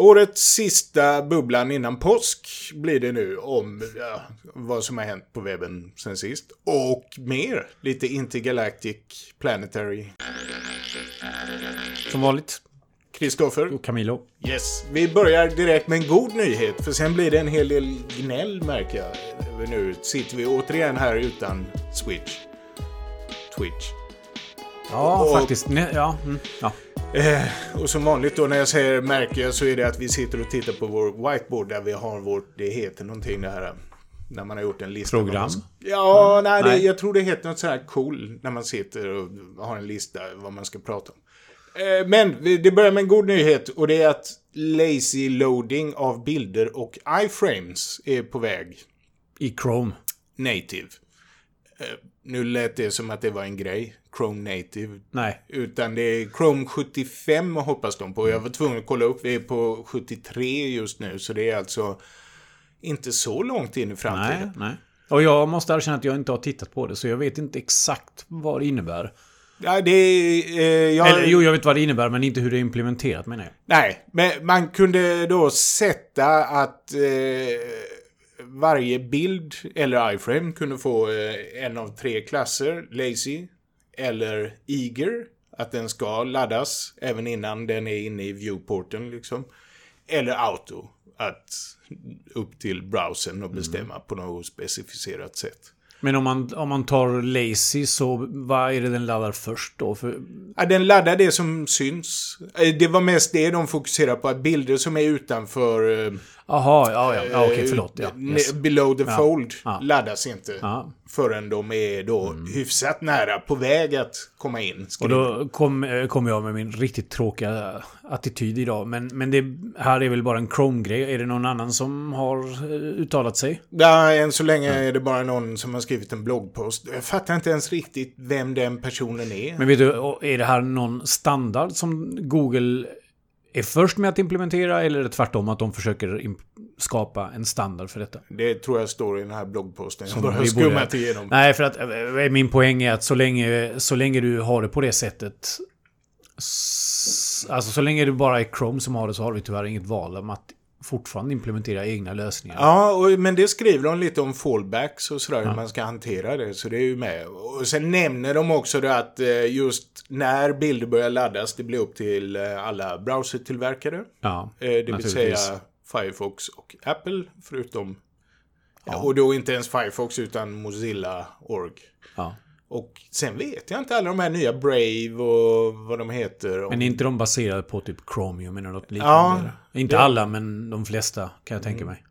Årets sista bubblan innan påsk blir det nu om ja, vad som har hänt på webben sen sist. Och mer. Lite Intergalactic Planetary. Som vanligt. Kristoffer. Och Camilo. Yes. Vi börjar direkt med en god nyhet. För sen blir det en hel del gnäll märker jag. Nu sitter vi återigen här utan Switch. Twitch. Ja, Och- faktiskt. Ja, mm, ja. Eh, och som vanligt då när jag säger märke så är det att vi sitter och tittar på vår whiteboard där vi har vårt, det heter någonting det här. När man har gjort en lista. Program? ska- Ja, nej, Det, Nej. jag tror det heter något så här cool när man sitter och har en lista vad man ska prata om. Eh, men det börjar med en god nyhet och det är att lazy loading av bilder och iframes är på väg I Chrome. native. Nu lät det som att det var en grej, Chrome native. Nej. Utan det är Chrome 75 hoppas de på. Jag var tvungen att kolla upp. Vi är på 73 just nu. Så det är alltså inte så långt in i Nej, framtiden. nej. Och jag måste erkänna att jag inte har tittat på det, så jag vet inte exakt vad det innebär. Ja, det. Eh, jag, Eller jo, jag vet vad det innebär, men inte hur det är implementerat menar jag. Nej, men man kunde då sätta att eh, varje bild eller iframe kunde få eh, en av tre klasser. Lazy eller eager. Att den ska laddas även innan den är inne i viewporten liksom. Eller auto. Att upp till browsern och bestämma på något specificerat sätt. Men om man, om man tar Lazy, så vad är det den laddar först då? För, Ja, den laddar det som syns. Eh, Det var mest det de fokuserar på. Att bilder som är utanför... eh, aha, ja, ja, ja okej, förlåt. Ja, yes. Below the fold Ja. laddas inte Ja. Mm. förrän de är då hyfsat nära på väg att komma in. Och då kom, eh, kom jag med min riktigt tråkiga attityd idag. Men, men det här är väl bara en Chrome-grej. Är det någon annan som har eh, uttalat sig? Ja, än så länge är det bara någon som har skrivit en bloggpost. Jag fattar inte ens riktigt vem den personen är. Men vet du, är det här någon standard som Google är först med att implementera eller är det tvärtom att de försöker skapa en standard för detta? Det tror jag står i den här bloggposten. Jag Som bara har skummat igenom. Nej, för att eh, min poäng är att så länge, så länge du har det på det sättet... Alltså så länge du bara är Chrome som har det så har vi tyvärr inget val om att fortfarande implementera egna lösningar. Ja, och, men det skriver de lite om fallbacks och sådär, hur man ska hantera det. Så det är ju med. Och sen nämner de också det att eh, just när bilder börjar laddas, det blir upp till eh, alla browsertillverkare. Ja, Eh, Det vill säga Firefox och Apple, förutom... Och då inte ens Firefox utan Mozilla Org. Ja. Och sen vet jag inte alla de här nya Brave och vad de heter. Men är inte de baserade på typ Chromium eller något liknande? inte det- alla, men de flesta kan jag tänka mig.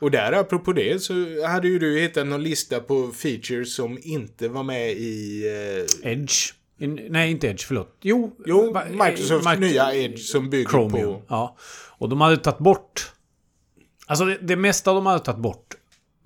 Och där apropå det så hade ju du hittat någon lista på features som inte var med i... Eh, Edge? In, nej, inte Edge, förlåt. Jo, jo, va- Microsofts eh, Mic- nya Edge som bygger Chromium. på... Ja. Och de hade tagit bort... Alltså det, det mesta de hade tagit bort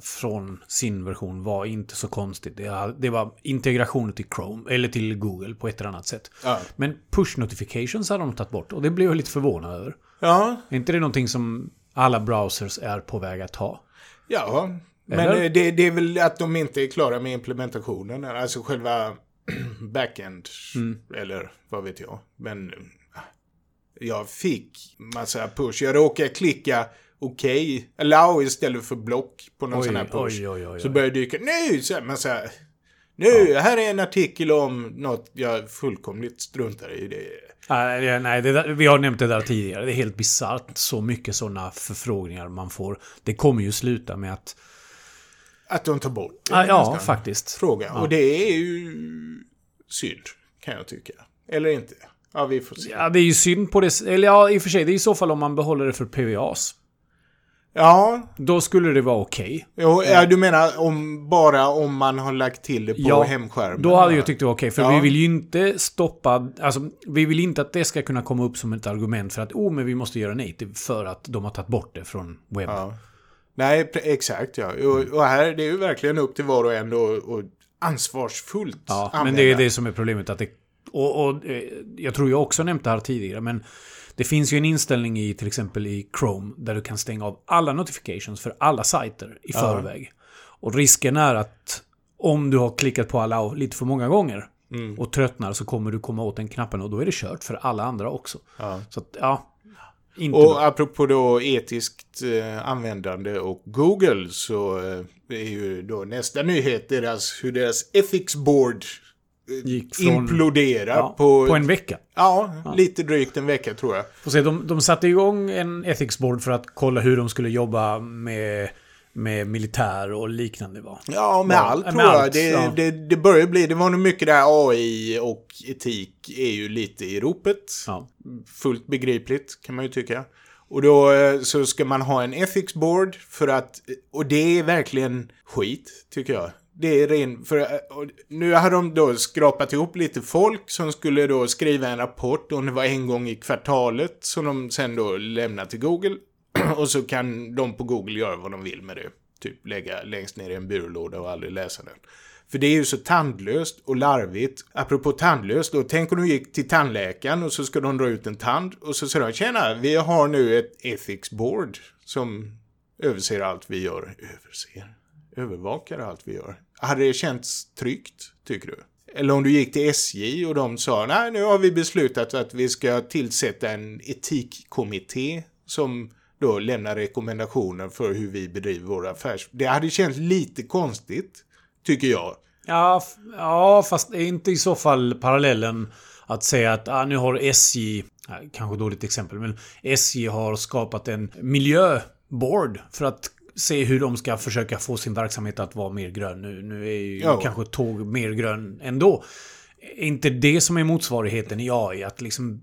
från sin version var inte så konstigt. Det, var integrationer till Chrome, eller till Google på ett eller annat sätt. Ja. Men push notifications hade de tagit bort och det blev jag lite förvånad över. Ja, Är inte det någonting som alla browsers är på väg att ha? ja. Men Eller? eh, det, det är väl att de inte är klara med implementationen. Alltså själva backend. Mm. Eller vad vet jag. Men eh, jag fick massa push. Jag råkade klicka okej, allow istället för block på någon Oj, sån här push. oj, oj, oj, Så oj. började det dyka, nu! Så men så här, nu, här är en artikel om något jag fullkomligt struntar i. Det. Nej, nej det vi har nämnt det där tidigare. Det är helt bisarrt så mycket sådana förfrågningar man får. Det kommer ju sluta med att... Att de tar bort det. Ah, ja, faktiskt. Fråga. Och det är ju synd, kan jag tycka. Eller inte. Ja, vi får se. Ja, det är ju synd på det... Eller ja, i och för sig, det är i så fall om man behåller det för PVAs. Ja, Då skulle det vara okej. jo, ja, du menar om, bara om man har lagt till det på Ja, hemskärmen? Då hade jag tyckt det var okej. För Ja. vi vill ju inte stoppa... Alltså, vi vill inte att det ska kunna komma upp som ett argument för att oh, men vi måste göra native för att de har tagit bort det från webb. Ja. Nej, exakt ja. Och, och här, det är ju verkligen upp till var och en då och ansvarsfullt Ja, men använda. det är det som är problemet. Att det, och, och, eh, jag tror jag också nämnt det här tidigare, men det finns ju en inställning i till exempel i Chrome där du kan stänga av alla notifications för alla sajter i förväg. Och risken är att om du har klickat på allow lite för många gånger och tröttnar så kommer du komma åt den knappen och då är det kört för alla andra också. Ja. Så att, ja. Inte Och bra. apropå då etiskt eh, användande och Google så eh, är ju då nästa nyhet deras, hur deras ethics board från- imploderar Ja, på... på en vecka. Ja, lite drygt en vecka tror jag. Får se, de, de satte igång en ethics board för att kolla hur de skulle jobba med, med militär och liknande. Va? Ja, med Ja, allt tror jag. allt, det, ja. det, det börjar bli, det var nog mycket där AI och etik är ju lite i ropet. Ja. Fullt begripligt kan man ju tycka. Och då eh, så ska man ha en ethics board för att, och det är verkligen skit tycker jag. Det är ren, för eh, nu har de då skrapat ihop lite folk som skulle då skriva en rapport om det var en gång i kvartalet som de sen då lämnar till Google. Och så kan de på Google göra vad de vill med det. Typ lägga längst ner i en byrålåda och aldrig läsa den. För det är ju så tandlöst och larvigt. Apropå tandlöst då, tänk om du gick till tandläkaren och så ska de dra ut en tand och så säger de tjena, vi har nu ett ethics board som överser allt vi gör. Överser? Övervakar allt vi gör. Hade det känts tryggt, tycker du? Eller om du gick till SJ och de sa nej, nu har vi beslutat att vi ska tillsätta en etikkommitté som då lämnar rekommendationer för hur vi bedriver vår affärs... Det hade känts lite konstigt, tycker jag. Ja, ja, fast är inte i så fall parallellen att säga att ah, nu har SJ, kanske dåligt exempel, men SJ har skapat en miljöboard för att se hur de ska försöka få sin verksamhet att vara mer grön. Nu, nu är ju Ja. kanske tåg mer grön ändå. Är inte det som är motsvarigheten i AI? Att liksom...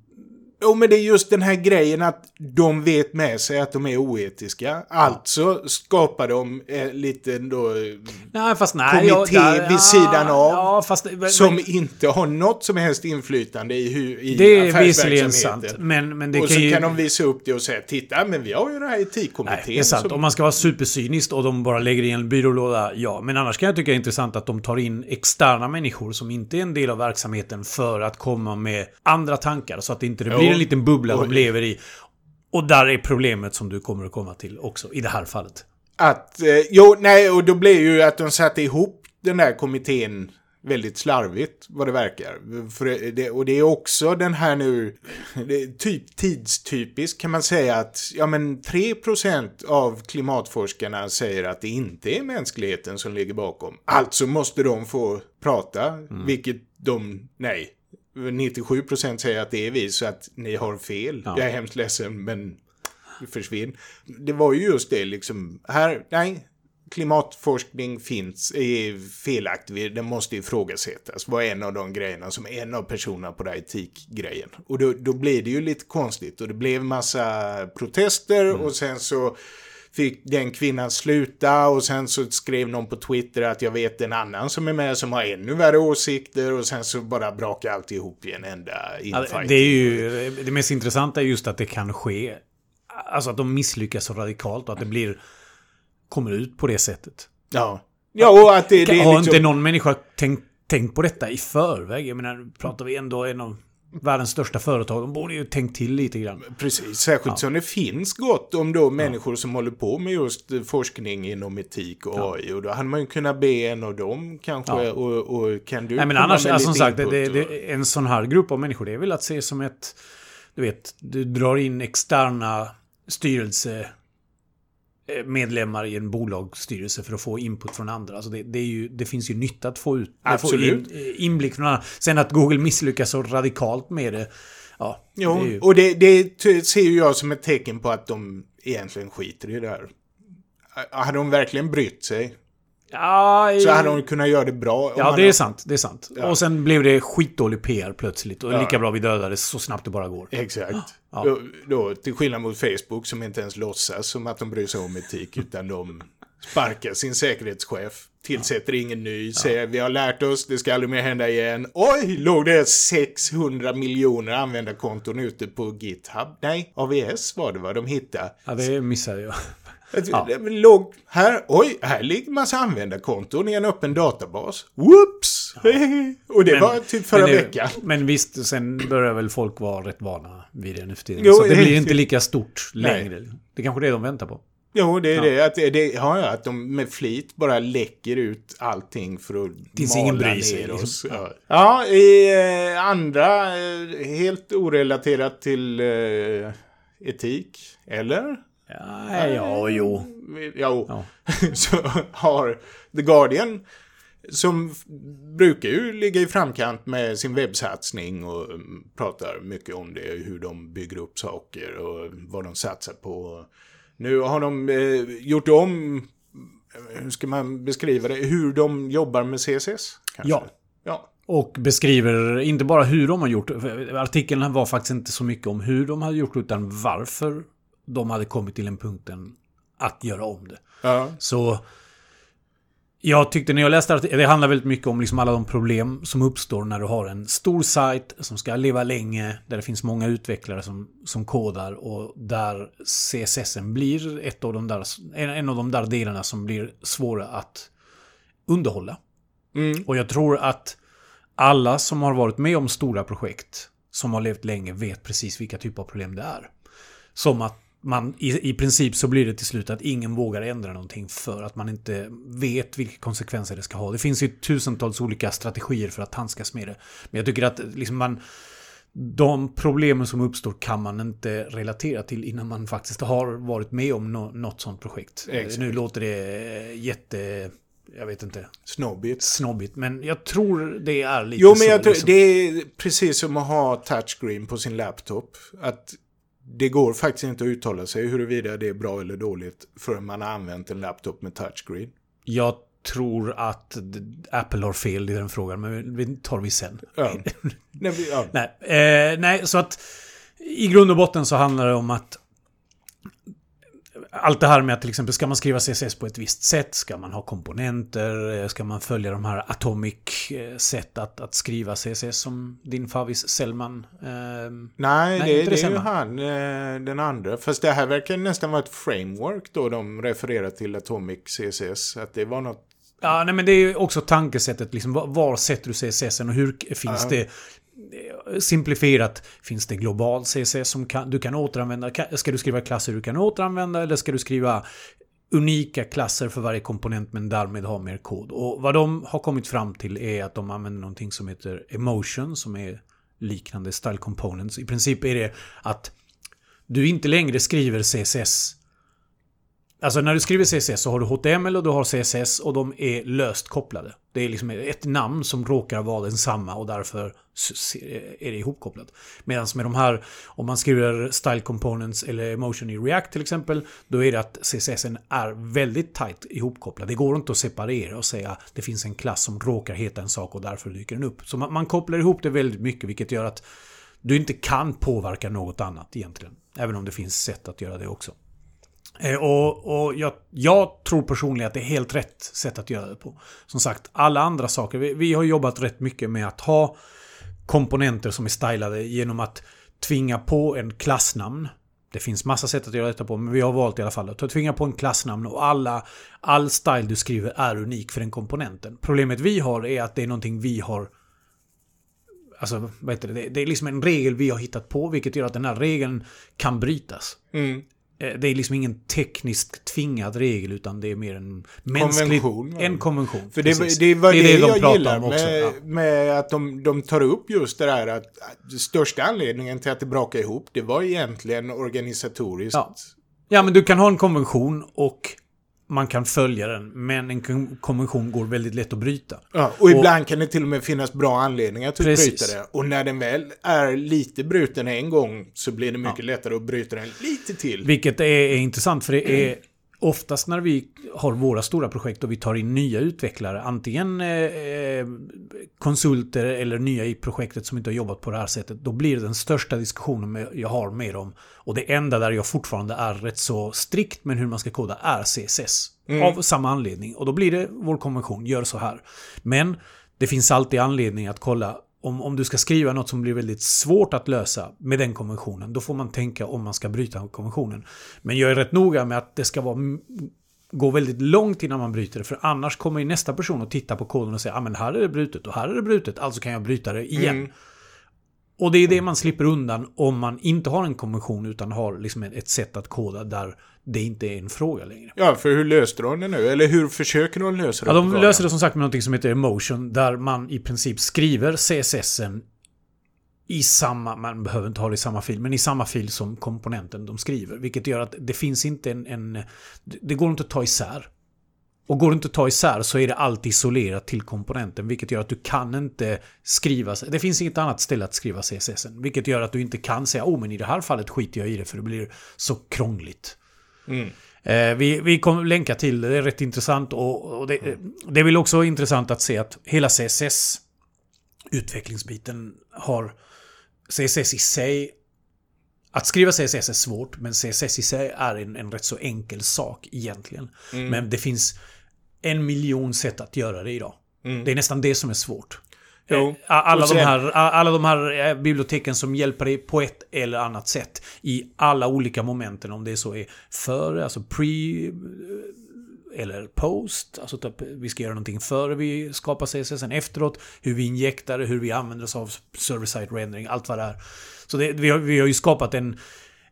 Jo, men det är just den här grejen att de vet med sig att de är oetiska. Alltså skapar de eh, lite då... eh, Nej, fast nej. Kommitté där- vid sidan av, Ja, fast... Som inte har något som helst inflytande i, hur, i det är affärsverksamheten. sant. Men, men det och kan så ju... kan de visa upp det och säga titta men vi har ju den här Nej, etikkommittén. det är sant. som- Om man ska vara supercyniskt och de bara lägger i en byrålåda, ja. Men annars kan jag tycka det är intressant att de tar in externa människor som inte är en del av verksamheten för att komma med andra tankar. Så att det inte det blir en liten bubbla de lever i. Och där är problemet som du kommer att komma till också, i det här fallet. Att, eh, jo, nej, och då blev ju att de satte ihop den där kommittén väldigt slarvigt, vad det verkar. För det- och det är också den här nu, typ tidstypiskt kan man säga att, ja men 3% av klimatforskarna säger att det inte är mänskligheten som ligger bakom. Alltså måste de få prata, vilket de, nej. 97% säger att det är vi, så att ni har fel. Ja. Jag är hemskt ledsen, men försvinn. Det var ju just det liksom. Här, nej. Klimatforskning finns, är felaktig, den måste ifrågasättas. var en av de grejerna som en av personerna på den här etikgrejen. Och då, då blir det ju lite konstigt och det blev massa protester och sen så fick den kvinnan sluta och sen så skrev någon på Twitter att jag vet en annan som är med som har ännu värre åsikter och sen så bara brakar allt ihop i en enda infight. det är ju... Det mest intressanta är just att det kan ske. Alltså att de misslyckas så radikalt och att det blir... Kommer ut på det sättet. Ja. Ja, och att det, det har liksom... inte någon människa tänkt, tänkt på detta i förväg? Jag menar, pratar vi ändå en av världens största företag. De borde ju tänkt till lite grann. Precis, särskilt som det finns gott om då människor som håller på med just forskning inom etik och AI. Och då hade man ju kunnat be en av dem kanske Ja. och, och kan du Nej men annars, alltså, som sagt, det, det, det, en sån här grupp av människor, det är väl att se som ett... Du vet, du drar in externa styrelse medlemmar i en bolagsstyrelse för att få input från andra. Alltså det, det, ju, det finns ju nytta att få ut Absolut. Få in, eh, inblick från andra. Sen att Google misslyckas så radikalt med det. Ja, Jo, det ju, och det, det ser ju jag som ett tecken på att de egentligen skiter i det här. Hade de verkligen brytt sig ja, så hade de kunnat göra det bra. Ja, det är sant. Det är sant. Ja. Och sen blev det skitdålig PR plötsligt. Och Ja. lika bra vi dödades så snabbt det bara går. Exakt. Ja. Då, då, till skillnad mot Facebook som inte ens låtsas som att de bryr sig om etik utan de sparkar sin säkerhetschef, tillsätter ingen ny, säger vi har lärt oss, det ska aldrig mer hända igen. Oj, låg det 600 miljoner användarkonton ute på GitHub? Nej, AVS var det vad de hittade. Ja, det missade jag. Ja. Låg här, oj, här ligger massa användarkonton i en öppen databas. Whoops! Och det var typ förra men veckan. Men visst, sen börjar väl folk vara rätt vana vid det nu för tiden. Jo, så det blir inte lika stort Nej. längre. Det är kanske det de väntar på. Jo, det är Ja. det. Att det, det ja, ja, att de med flit bara läcker ut allting för att Tills mala ingen bryr sig, ner liksom. oss. Ja. ja, i eh, andra, eh, helt orelaterat till eh, etik. Eller? Ja, ja jo. Jo. Ja. Så har The Guardian som brukar ju ligga i framkant med sin webbsatsning och mm, pratar mycket om det, hur de bygger upp saker och vad de satsar på. Nu har de eh, gjort om, eh, hur ska man beskriva det, hur de jobbar med CSS? Kanske? Ja. Ja. Och beskriver inte bara hur de har gjort. Artikeln var faktiskt inte så mycket om hur de hade gjort utan varför de hade kommit till en punkten att göra om det. Ja. Så jag tyckte när jag läste artikeln, det handlar väldigt mycket om liksom alla de problem som uppstår när du har en stor sajt som ska leva länge, där det finns många utvecklare som, som kodar och där CSS blir ett av de där, en, en av de där delarna som blir svåra att underhålla. Mm. Och jag tror att alla som har varit med om stora projekt som har levt länge vet precis vilka typer av problem det är. Som att man i, i princip så blir det till slut att ingen vågar ändra någonting för att man inte vet vilka konsekvenser det ska ha. Det finns ju tusentals olika strategier för att handskas med det. Men jag tycker att liksom man de problemen som uppstår kan man inte relatera till innan man faktiskt har varit med om nå- något sånt projekt. Exakt. Nu låter det jätte... Jag vet inte Snobbigt. snobbigt. Men jag tror det är lite Jo, men så. jag tror, liksom. det är precis som att ha touchscreen på sin laptop. Att det går faktiskt inte att uttala sig huruvida det är bra eller dåligt förrän man har använt en laptop med touchscreen. Jag tror att Apple har fel i den frågan, men vi tar vi sen. Ja. Nej, vi- ja. Nej, eh, nej, så att i grund och botten så handlar det om att allt det här med att till exempel ska man skriva CSS på ett visst sätt? Ska man ha komponenter? Eh, Ska man följa de här Atomic eh, sätt att, att skriva CSS som din favvis Sellman? ehm, Nej, Nej, det, det, är ju han, eh, den andra. Fast det här verkar nästan vara ett framework då de refererar till Atomic CSS. Att det var något... Ja, nej men det är ju också tankesättet. Liksom, var- var sätter du CSS och hur finns Ja. det... Simplifierat, finns det global CSS som kan, du kan återanvända? Ska du skriva klasser du kan återanvända eller ska du skriva unika klasser för varje komponent men därmed ha mer kod? Och vad de har kommit fram till är att de använder någonting som heter emotion som är liknande style components. I princip är det att du inte längre skriver CSS Alltså när du skriver CSS så har du HTML och du har CSS och de är löst kopplade. Det är liksom ett namn som råkar vara densamma och därför är det ihopkopplat. Medan med de här, om man skriver Style Components eller Emotion i React till exempel, då är det att CSS är väldigt tight ihopkopplad. Det går inte att separera och säga att det finns en klass som råkar heta en sak och därför dyker den upp. Så man, man kopplar ihop det väldigt mycket vilket gör att du inte kan påverka något annat egentligen. Även om det finns sätt att göra det också. Eh, och, och jag, jag tror personligen att det är helt rätt sätt att göra det på. Som sagt, alla andra saker. Vi, vi har jobbat rätt mycket med att ha komponenter som är stylade genom att tvinga på en klassnamn. Det finns massa sätt att göra detta på, men vi har valt i alla fall att tvinga på en klassnamn och alla, all style du skriver är unik för den komponenten. Problemet vi har är att det är någonting vi har Alltså, vad heter det? Det- Det är liksom en regel vi har hittat på, vilket gör att den här regeln kan brytas. Mm. Eh, Det är liksom ingen tekniskt tvingad regel utan det är mer en mänsklig... Konvention? En konvention. För det, det var det, de jag pratar gillar också. med, Ja. med att de, de tar upp just det där att att största anledningen till att det brakar ihop, det var egentligen organisatoriskt. Ja. ja, men du kan ha en konvention och man kan följa den. Men en kon- konvention går väldigt lätt att bryta. Ja, och ibland kan det till och med finnas bra anledningar till att Precis. bryta det. Och när den väl är lite bruten en gång så blir det mycket lättare att bryta den lite till. Vilket är, är intressant för det är oftast när vi har våra stora projekt och vi tar in nya utvecklare, antingen eh, konsulter eller nya i projektet som inte har jobbat på det här sättet, då blir det den största diskussionen jag har med dem. Och det enda där jag fortfarande är rätt så strikt med hur man ska koda är CSS. Av samma anledning. Och då blir det vår konvention, gör så här. Men det finns alltid anledning att kolla om, om du ska skriva något som blir väldigt svårt att lösa med den konventionen, då får man tänka om man ska bryta konventionen. Men jag är rätt noga med att det ska vara gå väldigt långt innan man bryter det, för annars kommer ju nästa person att titta på koden och säga ah, men här är det brutet och här är det brutet, alltså kan jag bryta det igen. Mm. Och det är det man slipper undan om man inte har en konvention utan har liksom ett sätt att koda där det inte är en fråga längre. Ja, för hur löste de det nu? Eller hur försöker de lösa det? Ja, de löser det som sagt med något som heter emotion, där man i princip skriver CSSen i samma, man behöver inte ha det i samma fil, men i samma fil som komponenten de skriver. Vilket gör att det finns inte en, en det går inte att ta isär. Och går det inte att ta isär så är det alltid isolerat till komponenten. Vilket gör att du kan inte skriva... Det finns inget annat ställe att skriva CSS. Vilket gör att du inte kan säga oh men i det här fallet skiter jag i det för det blir så krångligt. Mm. Eh, vi, vi kommer länka till det, det är rätt intressant. Och, och det, det är väl också intressant att se att hela CSS utvecklingsbiten har CSS i sig att skriva CSS är svårt, men CSS i sig är en, en rätt så enkel sak egentligen. Mm. Men det finns en miljon sätt att göra det idag. Mm. Det är nästan det som är svårt. Jo. Eh, alla, de här, alla de här eh, biblioteken som hjälper dig på ett eller annat sätt i alla olika momenten. Om det så är före, alltså pre eller post. Alltså typ, vi ska göra någonting före vi skapar CSS, efteråt. Hur vi injektar det, hur vi använder oss av server-side rendering, allt vad det är. Så det, vi, har, vi har ju skapat en,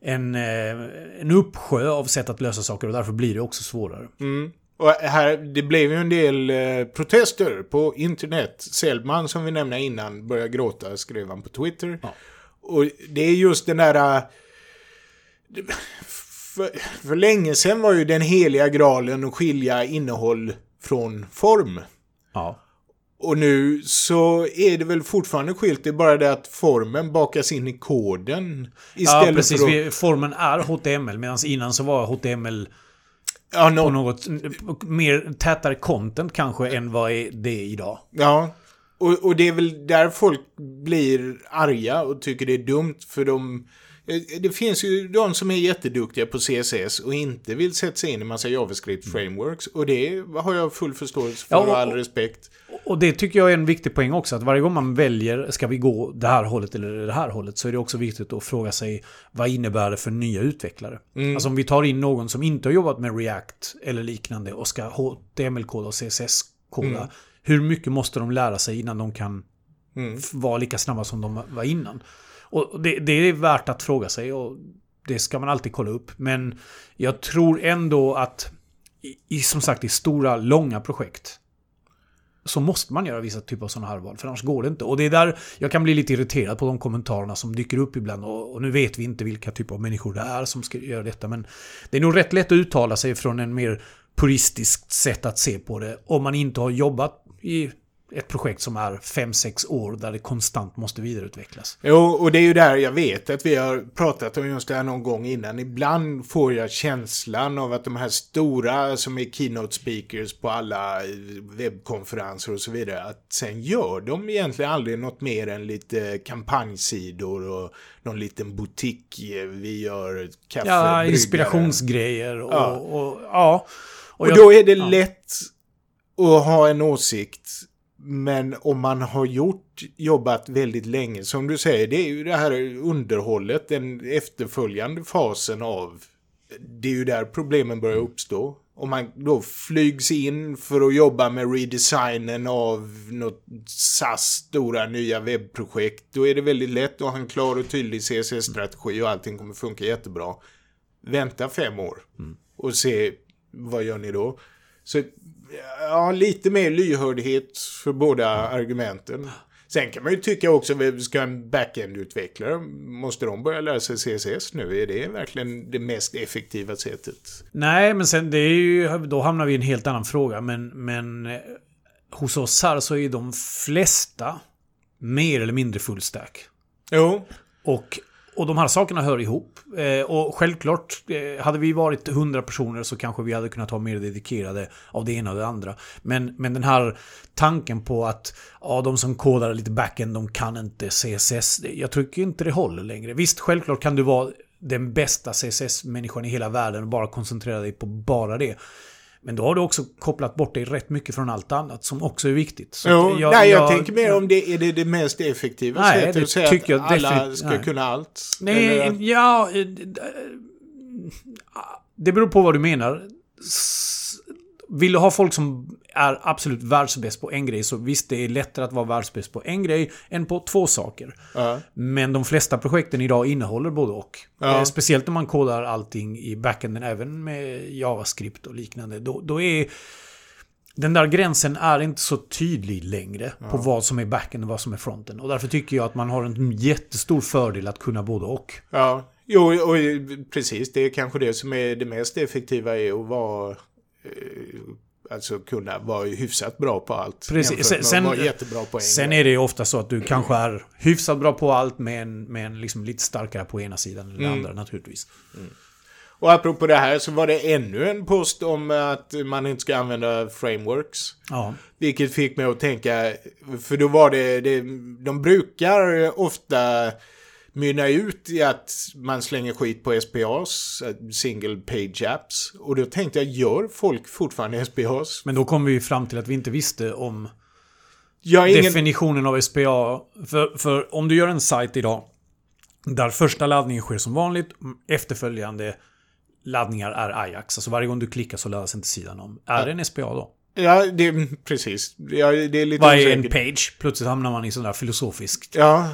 en, eh, en uppsjö av sätt att lösa saker och därför blir det också svårare. Mm. Och här, det blev ju en del eh, protester på internet. Selman som vi nämnde innan började gråta, skrev han på Twitter. Ja. Och det är just den där... Uh, för, för länge sedan var ju den heliga graalen att skilja innehåll från form. Ja. Och nu så är det väl fortfarande skilt, det är bara det att formen bakas in i koden. Istället ja, precis. För att... Formen är HTML, medan innan så var HTML ja, no... på något mer tätare content kanske än vad det är idag. Ja, och, och det är väl där folk blir arga och tycker det är dumt för de det finns ju de som är jätteduktiga på CSS och inte vill sätta sig in i massa JavaScript-frameworks. Och det har jag full förståelse för ja, och, och all respekt. Och det tycker jag är en viktig poäng också. Att varje gång man väljer, ska vi gå det här hållet eller det här hållet, så är det också viktigt att fråga sig vad innebär det för nya utvecklare? Mm. Alltså om vi tar in någon som inte har jobbat med React eller liknande och ska HTML-koda och CSS-koda. Mm. Hur mycket måste de lära sig innan de kan mm. vara lika snabba som de var innan? Och det, det, är värt att fråga sig och det ska man alltid kolla upp. Men jag tror ändå att i, som sagt i stora, långa projekt så måste man göra vissa typer av sådana här val, för annars går det inte. Och det är där jag kan bli lite irriterad på de kommentarerna som dyker upp ibland. Och, och nu vet vi inte vilka typer av människor det är som ska göra detta, men det är nog rätt lätt att uttala sig från en mer puristiskt sätt att se på det om man inte har jobbat i ett projekt som är 5-6 år där det konstant måste vidareutvecklas. Jo, och det är ju där jag vet att vi har pratat om just det här någon gång innan. Ibland får jag känslan av att de här stora som är keynote speakers på alla webbkonferenser och så vidare, att sen gör de egentligen aldrig något mer än lite kampanjsidor och någon liten butik. Vi gör kaffe. Ja, inspirationsgrejer och ja. Och, och, ja. och, och jag, då är det ja. lätt att ha en åsikt men om man har gjort, jobbat väldigt länge, som du säger, det är ju det här underhållet, den efterföljande fasen av, det är ju där problemen börjar uppstå. Om man då flygs in för att jobba med redesignen av något SAS stora nya webbprojekt, då är det väldigt lätt att ha en klar och tydlig CSS-strategi och allting kommer funka jättebra. Vänta fem år och se vad gör ni då? Så ja, lite mer lyhördhet för båda argumenten. Sen kan man ju tycka också, vi ska en backend-utvecklare, måste de börja lära sig CSS nu? Är det verkligen det mest effektiva sättet? Nej, men sen det är ju, då hamnar vi i en helt annan fråga. Men, men eh, hos oss här så är de flesta mer eller mindre fullstack. Jo. Och och de här sakerna hör ihop. Eh, och självklart, eh, hade vi varit 100 personer så kanske vi hade kunnat ha mer dedikerade av det ena och det andra. Men, men den här tanken på att ja, de som kodar lite backend, de kan inte CSS. Jag tycker inte det håller längre. Visst, självklart kan du vara den bästa CSS-människan i hela världen och bara koncentrera dig på bara det. Men då har du också kopplat bort dig rätt mycket från allt annat som också är viktigt. Så jo, jag, nej, jag, jag, tänker mer om det är det, det mest effektiva nej, sättet att säga tycker att alla ska nej. kunna allt. Nej, eller? ja... Eh, det beror på vad du menar. Vill du ha folk som är absolut världsbäst på en grej så visst, det är lättare att vara världsbäst på en grej än på två saker. Uh. Men de flesta projekten idag innehåller både och. Uh. Speciellt när man kodar allting i backenden, även med JavaScript och liknande. Då, då är den där gränsen är inte så tydlig längre på vad som är backen och vad som är fronten. Och därför tycker jag att man har en jättestor fördel att kunna både och. Ja, jo, och precis. Det är kanske det som är det mest effektiva är att vara... Alltså kunna vara hyfsat bra på allt. Precis. Sen, sen, på en sen är det ju ofta så att du kanske är hyfsat bra på allt men, men liksom lite starkare på ena sidan den Mm. andra naturligtvis. Och apropå det här så var det ännu en post om att man inte ska använda frameworks. Ja. Vilket fick mig att tänka, för då var det, det de brukar ofta mynna ut i att man slänger skit på SPAs, eh, single page apps. Och då tänkte jag, gör folk fortfarande SPAs? Men då kom vi fram till att vi inte visste om ingen... definitionen av SPA. För, för om du gör en sajt idag där första laddningen sker som vanligt, efterföljande laddningar är Ajax. Alltså varje gång du klickar så laddas inte sidan om. Är det en SPA då? Ja, det, precis. Ja, det är lite Vad är en page? Plötsligt hamnar man i sån där filosofiskt. Ja,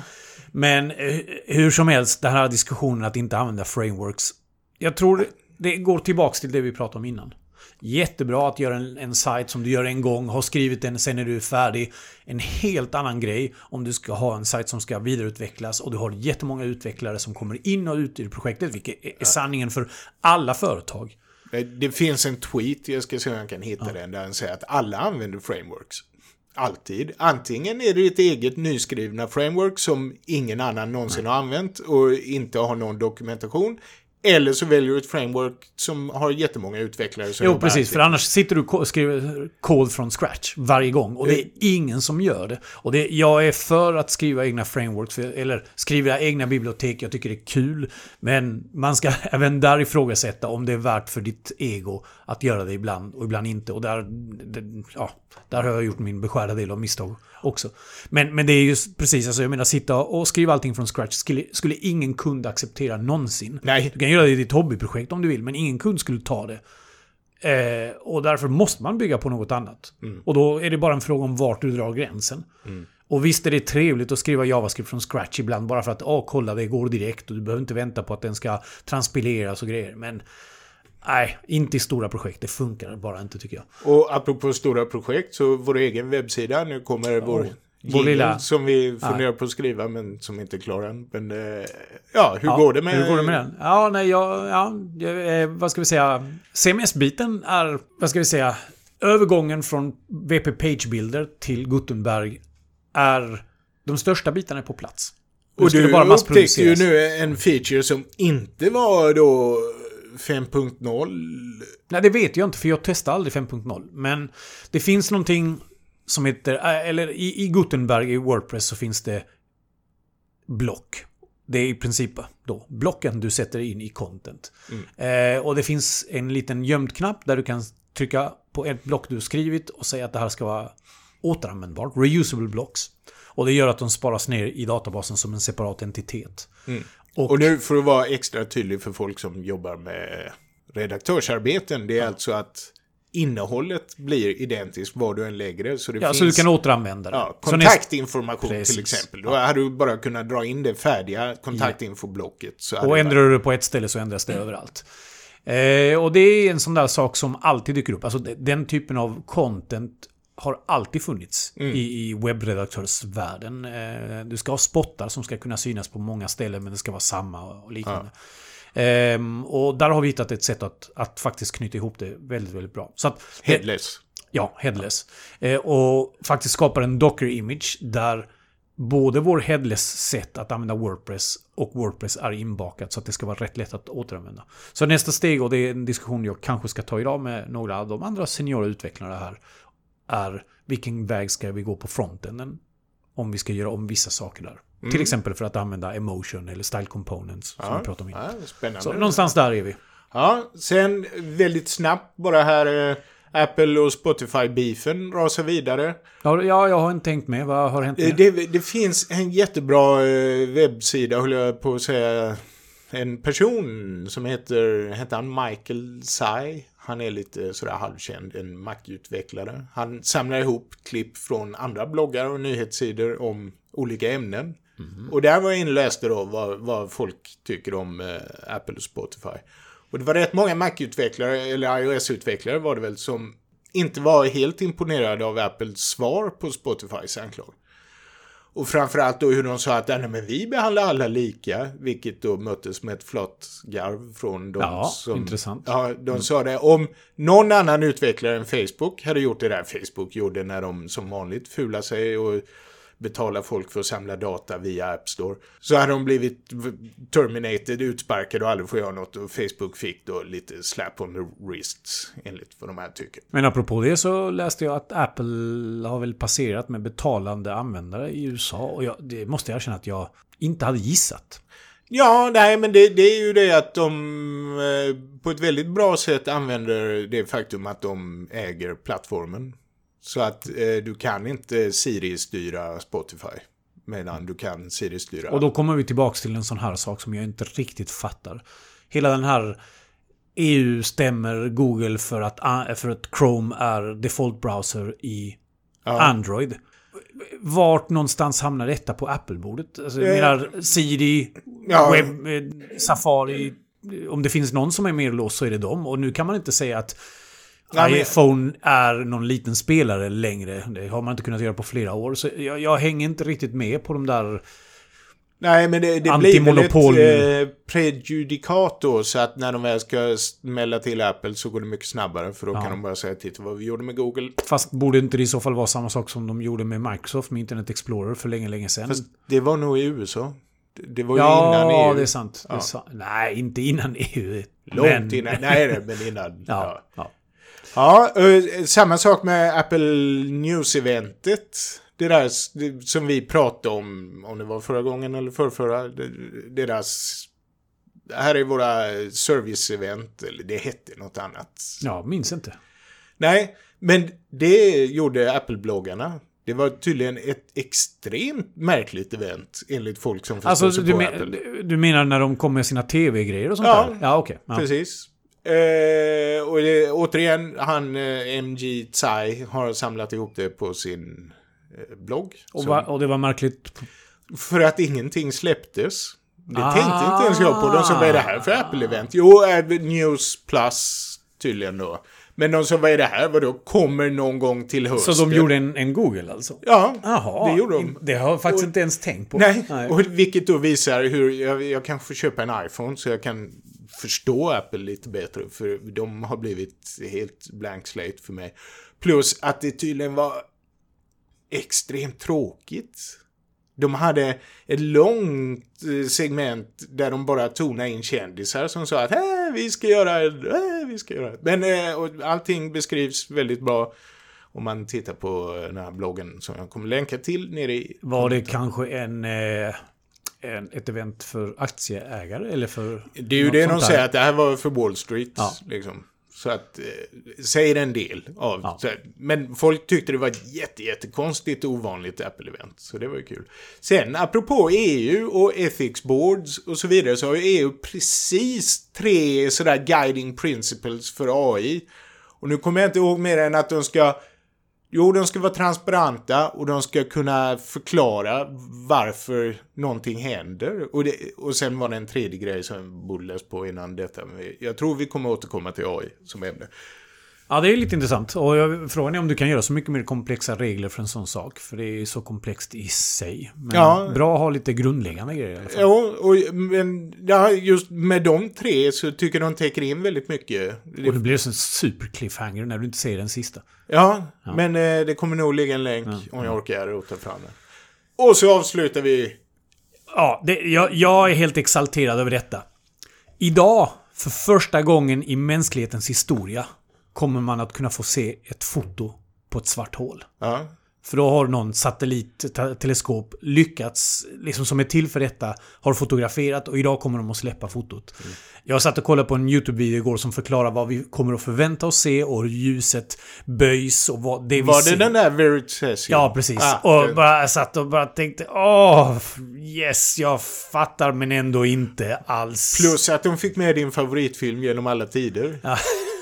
Men eh, hur som helst, den här diskussionen att inte använda frameworks. Jag tror det går tillbaks till det vi pratade om innan. Jättebra att göra en, en sajt som du gör en gång, har skrivit den, sen är du färdig. En helt annan grej om du ska ha en sajt som ska vidareutvecklas och du har jättemånga utvecklare som kommer in och ut i projektet, vilket är sanningen för alla företag. det finns en tweet, jag ska se om jag kan hitta den, där den säger att alla använder frameworks. Alltid. Antingen är det ett eget nyskrivna framework som ingen annan någonsin har använt och inte har någon dokumentation. Eller så väljer du ett framework som har jättemånga utvecklare Jo, precis. För annars sitter du och skriver kod från scratch varje gång. Och det är ingen som gör det. Och det, jag är för att skriva egna frameworks, eller skriva egna bibliotek. Jag tycker det är kul. Men man ska även där ifrågasätta om det är värt för ditt ego att göra det ibland och ibland inte. Och där, ja, där har jag gjort min beskärda del av misstag också. Men, men det är ju precis, alltså jag menar sitta och skriva allting från scratch skulle, skulle ingen kund acceptera någonsin. Nej. Kan göra det i ditt hobbyprojekt om du vill, men ingen kund skulle ta det. Eh, och därför måste man bygga på något annat. Och då är det bara en fråga om vart du drar gränsen. Och visst är det trevligt att skriva JavaScript från scratch ibland bara för att åh, kolla det går direkt och du behöver inte vänta på att den ska transpileras och grejer. Men nej, inte i stora projekt. Det funkar bara inte tycker jag. Och apropå stora projekt så vår egen webbsida, nu kommer vår Vår lilla- som vi funderar på att skriva men som inte är klar än. Men eh, ja, hur går det med... Hur går det med den? Ja, nej, jag, ja, eh, vad ska vi säga? CMS-biten är, vad ska vi säga, övergången från WP Page-bilder till Gutenberg är de största bitarna är på plats. Nu Och du bara upptäckte ju nu en feature som inte var då 5.0. Nej, det vet jag inte för jag testar aldrig 5.0. Men det finns någonting som heter, äh, eller i, i Gutenberg i Wordpress så finns det block. Det är i princip då blocken du sätter in i content. Eh, och det finns en liten gömd knapp där du kan trycka på ett block du skrivit och säga att det här ska vara återanvändbart. Reusable blocks. Och det gör att de sparas ner i databasen som en separat entitet. Och, Och nu för att vara extra tydlig för folk som jobbar med redaktörsarbeten. Det är alltså att innehållet blir identiskt var du än lägger det. Så det ja, finns så du kan återanvända det. ja, Så näst- kontaktinformation till exempel. Då hade du bara kunnat dra in det färdiga kontaktinfoblocket. Och ändrar du det på ett ställe så ändras det överallt. Eh, och det är en sån där sak som alltid dyker upp. Alltså de- den typen av content har alltid funnits Mm. i, i webbredaktörsvärlden. Eh, du ska ha spottar som ska kunna synas på många ställen men det ska vara samma och liknande. Ehm, och där har vi hittat ett sätt att, att faktiskt knyta ihop det väldigt, väldigt bra. Så att, Headless. Ja, headless. Eh, och faktiskt skapar en Docker-image där både vår headless-sätt att använda Wordpress och Wordpress är inbakat så att det ska vara rätt lätt att återanvända. Så nästa steg, och det är en diskussion jag kanske ska ta idag med några av de andra seniora utvecklarna här, är vilken väg ska vi gå på frontenden om vi ska göra om vissa saker där. Till exempel för att använda emotion eller style components som vi pratade om innan. Ja, spännande. Så någonstans där är vi. Ja, sen väldigt snabbt bara här eh, Apple och Spotify-beefen rasar vidare. Ja, ja, jag har inte tänkt med. Vad har hänt Eh, med? Det, det finns en jättebra eh, webbsida, höll jag på att säga. En person som heter, heter han Michael Tsai. Han är lite sådär halvkänd, en Mac-utvecklare. Han samlar ihop klipp från andra bloggar och nyhetssidor om olika ämnen. Och där var jag inne och läste då vad, vad folk tycker om eh, Apple och Spotify. Och det var rätt många Mac-utvecklare, eller iOS-utvecklare var det väl, som inte var helt imponerade av Apples svar på Spotifys anklag. Och framförallt då hur de sa att nej, men vi behandlar alla lika, vilket då möttes med ett flott garv från de Ja, som... intressant. Ja, de sa det. Om någon annan utvecklare än Facebook hade gjort det där Facebook gjorde när de som vanligt fular sig och betalar folk för att samla data via App Store. Så hade de blivit terminated, utsparkade och aldrig får göra något. Och Facebook fick då lite slap on the wrists, enligt vad de här tycker. Men apropå det så läste jag att Apple har väl passerat med betalande användare i USA. Och jag, det måste jag erkänna att jag inte hade gissat. Ja, nej, men det, det är ju det att de eh, på ett väldigt bra sätt använder det faktum att de äger plattformen. Så att eh, du kan inte Siri-styra Spotify. Medan du kan Siri-styra... Och då kommer vi tillbaks till en sån här sak som jag inte riktigt fattar. Hela den här EU stämmer Google för att, för att Chrome är default browser i Ja. Android. Vart någonstans hamnar detta på Apple-bordet? Alltså, jag Eh, menar Siri, ja. Web, eh, Safari. Om det finns någon som är mer låst så är det dem. Och nu kan man inte säga att Nej, iPhone är någon liten spelare längre. Det har man inte kunnat göra på flera år. Så jag, jag hänger inte riktigt med på de där... Nej, men det, det blir väl ett eh, prejudikat då, så att när de väl ska smälla till Apple så går det mycket snabbare. För då Ja. kan de bara säga titta vad vi gjorde med Google. Fast borde inte det i så fall vara samma sak som de gjorde med Microsoft med Internet Explorer för länge, länge sedan? Fast det var nog i USA. Det- var ju ja, innan EU. det är sant. Det är Ja. sant. Nej, inte innan EU. Långt men... innan. Nej, nej, men innan. ja. Ja, ja. Eh, samma sak med Apple News-eventet. Det där som vi pratade om, om det var förra gången eller förrförra. Deras... Här är våra service-event, eller det hette något annat. ja, minns inte. Nej, men det gjorde Apple-bloggarna. Det var tydligen ett extremt märkligt event, enligt folk som förstår Alltså, sig du, på men, Apple. du menar när de kom med sina tv-grejer och sånt Ja. där? Ja, okej. Ja. Precis. Eh, och det, återigen, han eh, MG Tsai har samlat ihop det på sin eh, blogg. Och, Som- va, och det var märkligt. För att ingenting släpptes. Det Ah. tänkte inte ens jag på. De som, vad är det här för Apple-event? Jo, eh, News Plus tydligen då. Men de som, vad är det här? Vadå, kommer någon gång till hösten? Så de gjorde en, en Google alltså? Ja, Jaha. det gjorde de. Det har jag faktiskt Och- inte ens tänkt på. Nej, och vilket då visar hur jag, jag kanske får köpa en iPhone så jag kan förstå Apple lite bättre. För de har blivit helt blank slate för mig. Plus att det tydligen var extremt tråkigt. De hade ett långt eh, segment där de bara tonade in kändisar som sa att äh, vi ska göra, äh, vi ska göra. Men och allting beskrivs väldigt bra om man tittar på eh, den här bloggen som jag kommer länka till nere i Var det kanske en, eh, en, ett event för aktieägare? Eller för Det är ju det de säger, att det här var för Wall Street. Ja. Liksom. Så att, eh, säger en del av... Ja. Så, men folk tyckte det var ett jätte, jättekonstigt och ovanligt Apple-event. Så det var ju kul. Sen, apropå EU och ethics boards och så vidare, så har ju EU precis tre sådär guiding principles för AI. Och nu kommer jag inte ihåg mer än att de ska... Jo, de ska vara transparenta och de ska kunna förklara varför någonting händer. Och, det, och sen var det en tredje grej som jag borde läst på innan detta. Jag tror vi kommer återkomma till AI som ämne. Ja, det är lite intressant. Och jag, frågan är om du kan göra så mycket mer komplexa regler för en sån sak. För det är så komplext i sig. Men Ja. bra att ha lite grundläggande grejer i alla fall. Jo, och, men ja, just med de tre så tycker de täcker in väldigt mycket. Och det blir en super cliffhanger när du inte säger den sista. Ja, men eh, det kommer nog ligga en länk om jag orkar och ta fram den. Och så avslutar vi Ja, det, jag, jag är helt exalterad över detta. Idag, för första gången i mänsklighetens historia, kommer man att kunna få se ett foto på ett svart hål. Ja. För då har någon satellitteleskop lyckats, liksom som är till för detta, har fotograferat och idag kommer de att släppa fotot. Jag satt och kollade på en YouTube-video igår som förklarar vad vi kommer att förvänta oss se och hur ljuset böjs och vad det vi Var ser. det den där Veritasium? Ja, precis. Ah, och bara satt och bara tänkte åh, yes, jag fattar men ändå inte alls. Plus att de fick med din favoritfilm genom alla tider.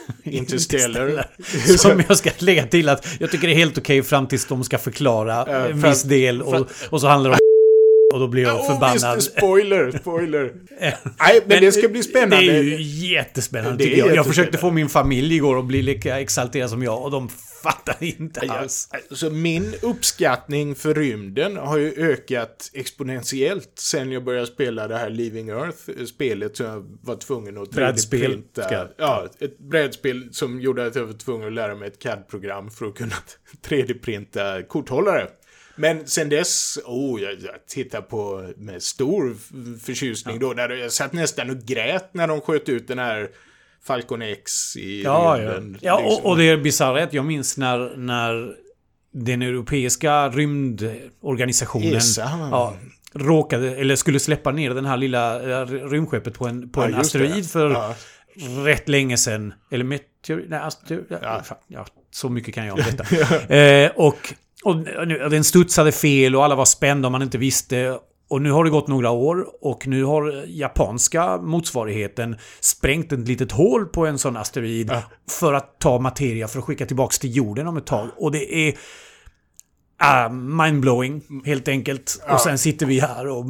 Interstellar. Som jag ska lägga till att jag tycker det är helt okej fram tills de ska förklara Ja, en viss del och, och så handlar det om Och då blir jag Åh, förbannad. visst, spoiler, spoiler. Nej, men, det ska bli spännande. Det är ju jättespännande Det tycker jag. Jag jättespännande. försökte få min familj igår att bli lika exalterad som jag och de fattar inte alls. Alltså min uppskattning för rymden har ju ökat exponentiellt sen jag började spela det här Leaving Earth-spelet som jag var tvungen att Brädspel, 3D-printa. ska- Ja, ett brädspel som gjorde att jag var tvungen att lära mig ett CAD-program för att kunna 3D-printa korthållare. Men sen dess, oh, jag, jag tittar på med stor förtjusning då. Där jag satt nästan och grät när de sköt ut den här Falcon X i Ja, ja. rymden. ja liksom. och, och det är bisarrt att jag minns när, när den europeiska rymdorganisationen ESA. ja, råkade, eller skulle släppa ner den här lilla eh, rymdskeppet på en, på Ja, en asteroid för Ja. rätt länge sedan. Eller meteor... Nej, asteroid... Ja. Ja. Ja, så mycket kan jag om detta. eh, och, och nu, den studsade fel och alla var spända och man inte visste. Och nu har det gått några år och nu har japanska motsvarigheten sprängt ett litet hål på en sån asteroid för att ta materia för att skicka tillbaks till jorden om ett tag. Och det är ah, mindblowing, helt enkelt. Och sen sitter vi här och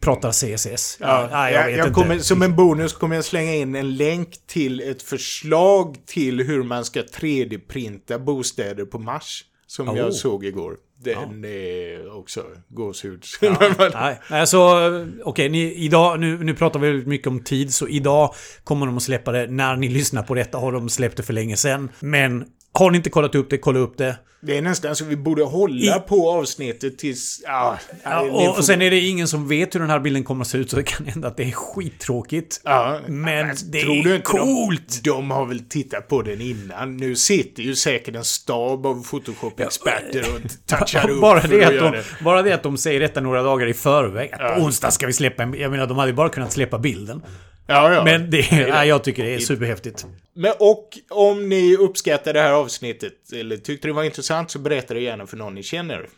pratar CSS. Ja, nej, jag vet jag inte. kommer, som en bonus kommer jag slänga in en länk till ett förslag till hur man ska 3D-printa bostäder på Mars. Som Oh. jag såg igår. Den är också gåshud. Nej, alltså okej, ni, idag, nu, nu pratar vi väldigt mycket om tid, så idag kommer de att släppa det. När ni lyssnar på detta har de släppt det för länge sedan. Men har ni inte kollat upp det, kolla upp det. det är nästan så vi borde hålla I- på avsnittet tills... Ja, Ja, och, får- och sen är det ingen som vet hur den här bilden kommer att se ut, så det kan hända att det är skittråkigt. Ja, Men alltså, det tror är du inte coolt! De, de har väl tittat på den innan. Nu sitter ju säkert en stab av Photoshop-experter och touchar upp bara, det att de, det. bara det att de säger detta några dagar i förväg. Att på onsdag ska vi släppa en Jag menar, de hade ju bara kunnat släppa bilden. Ja, ja. Men det, nej, jag tycker det är superhäftigt. Men och om ni uppskattar det här avsnittet eller tyckte det var intressant så berätta det gärna för någon ni känner.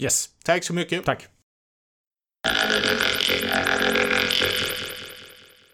Yes. Tack så mycket. Tack.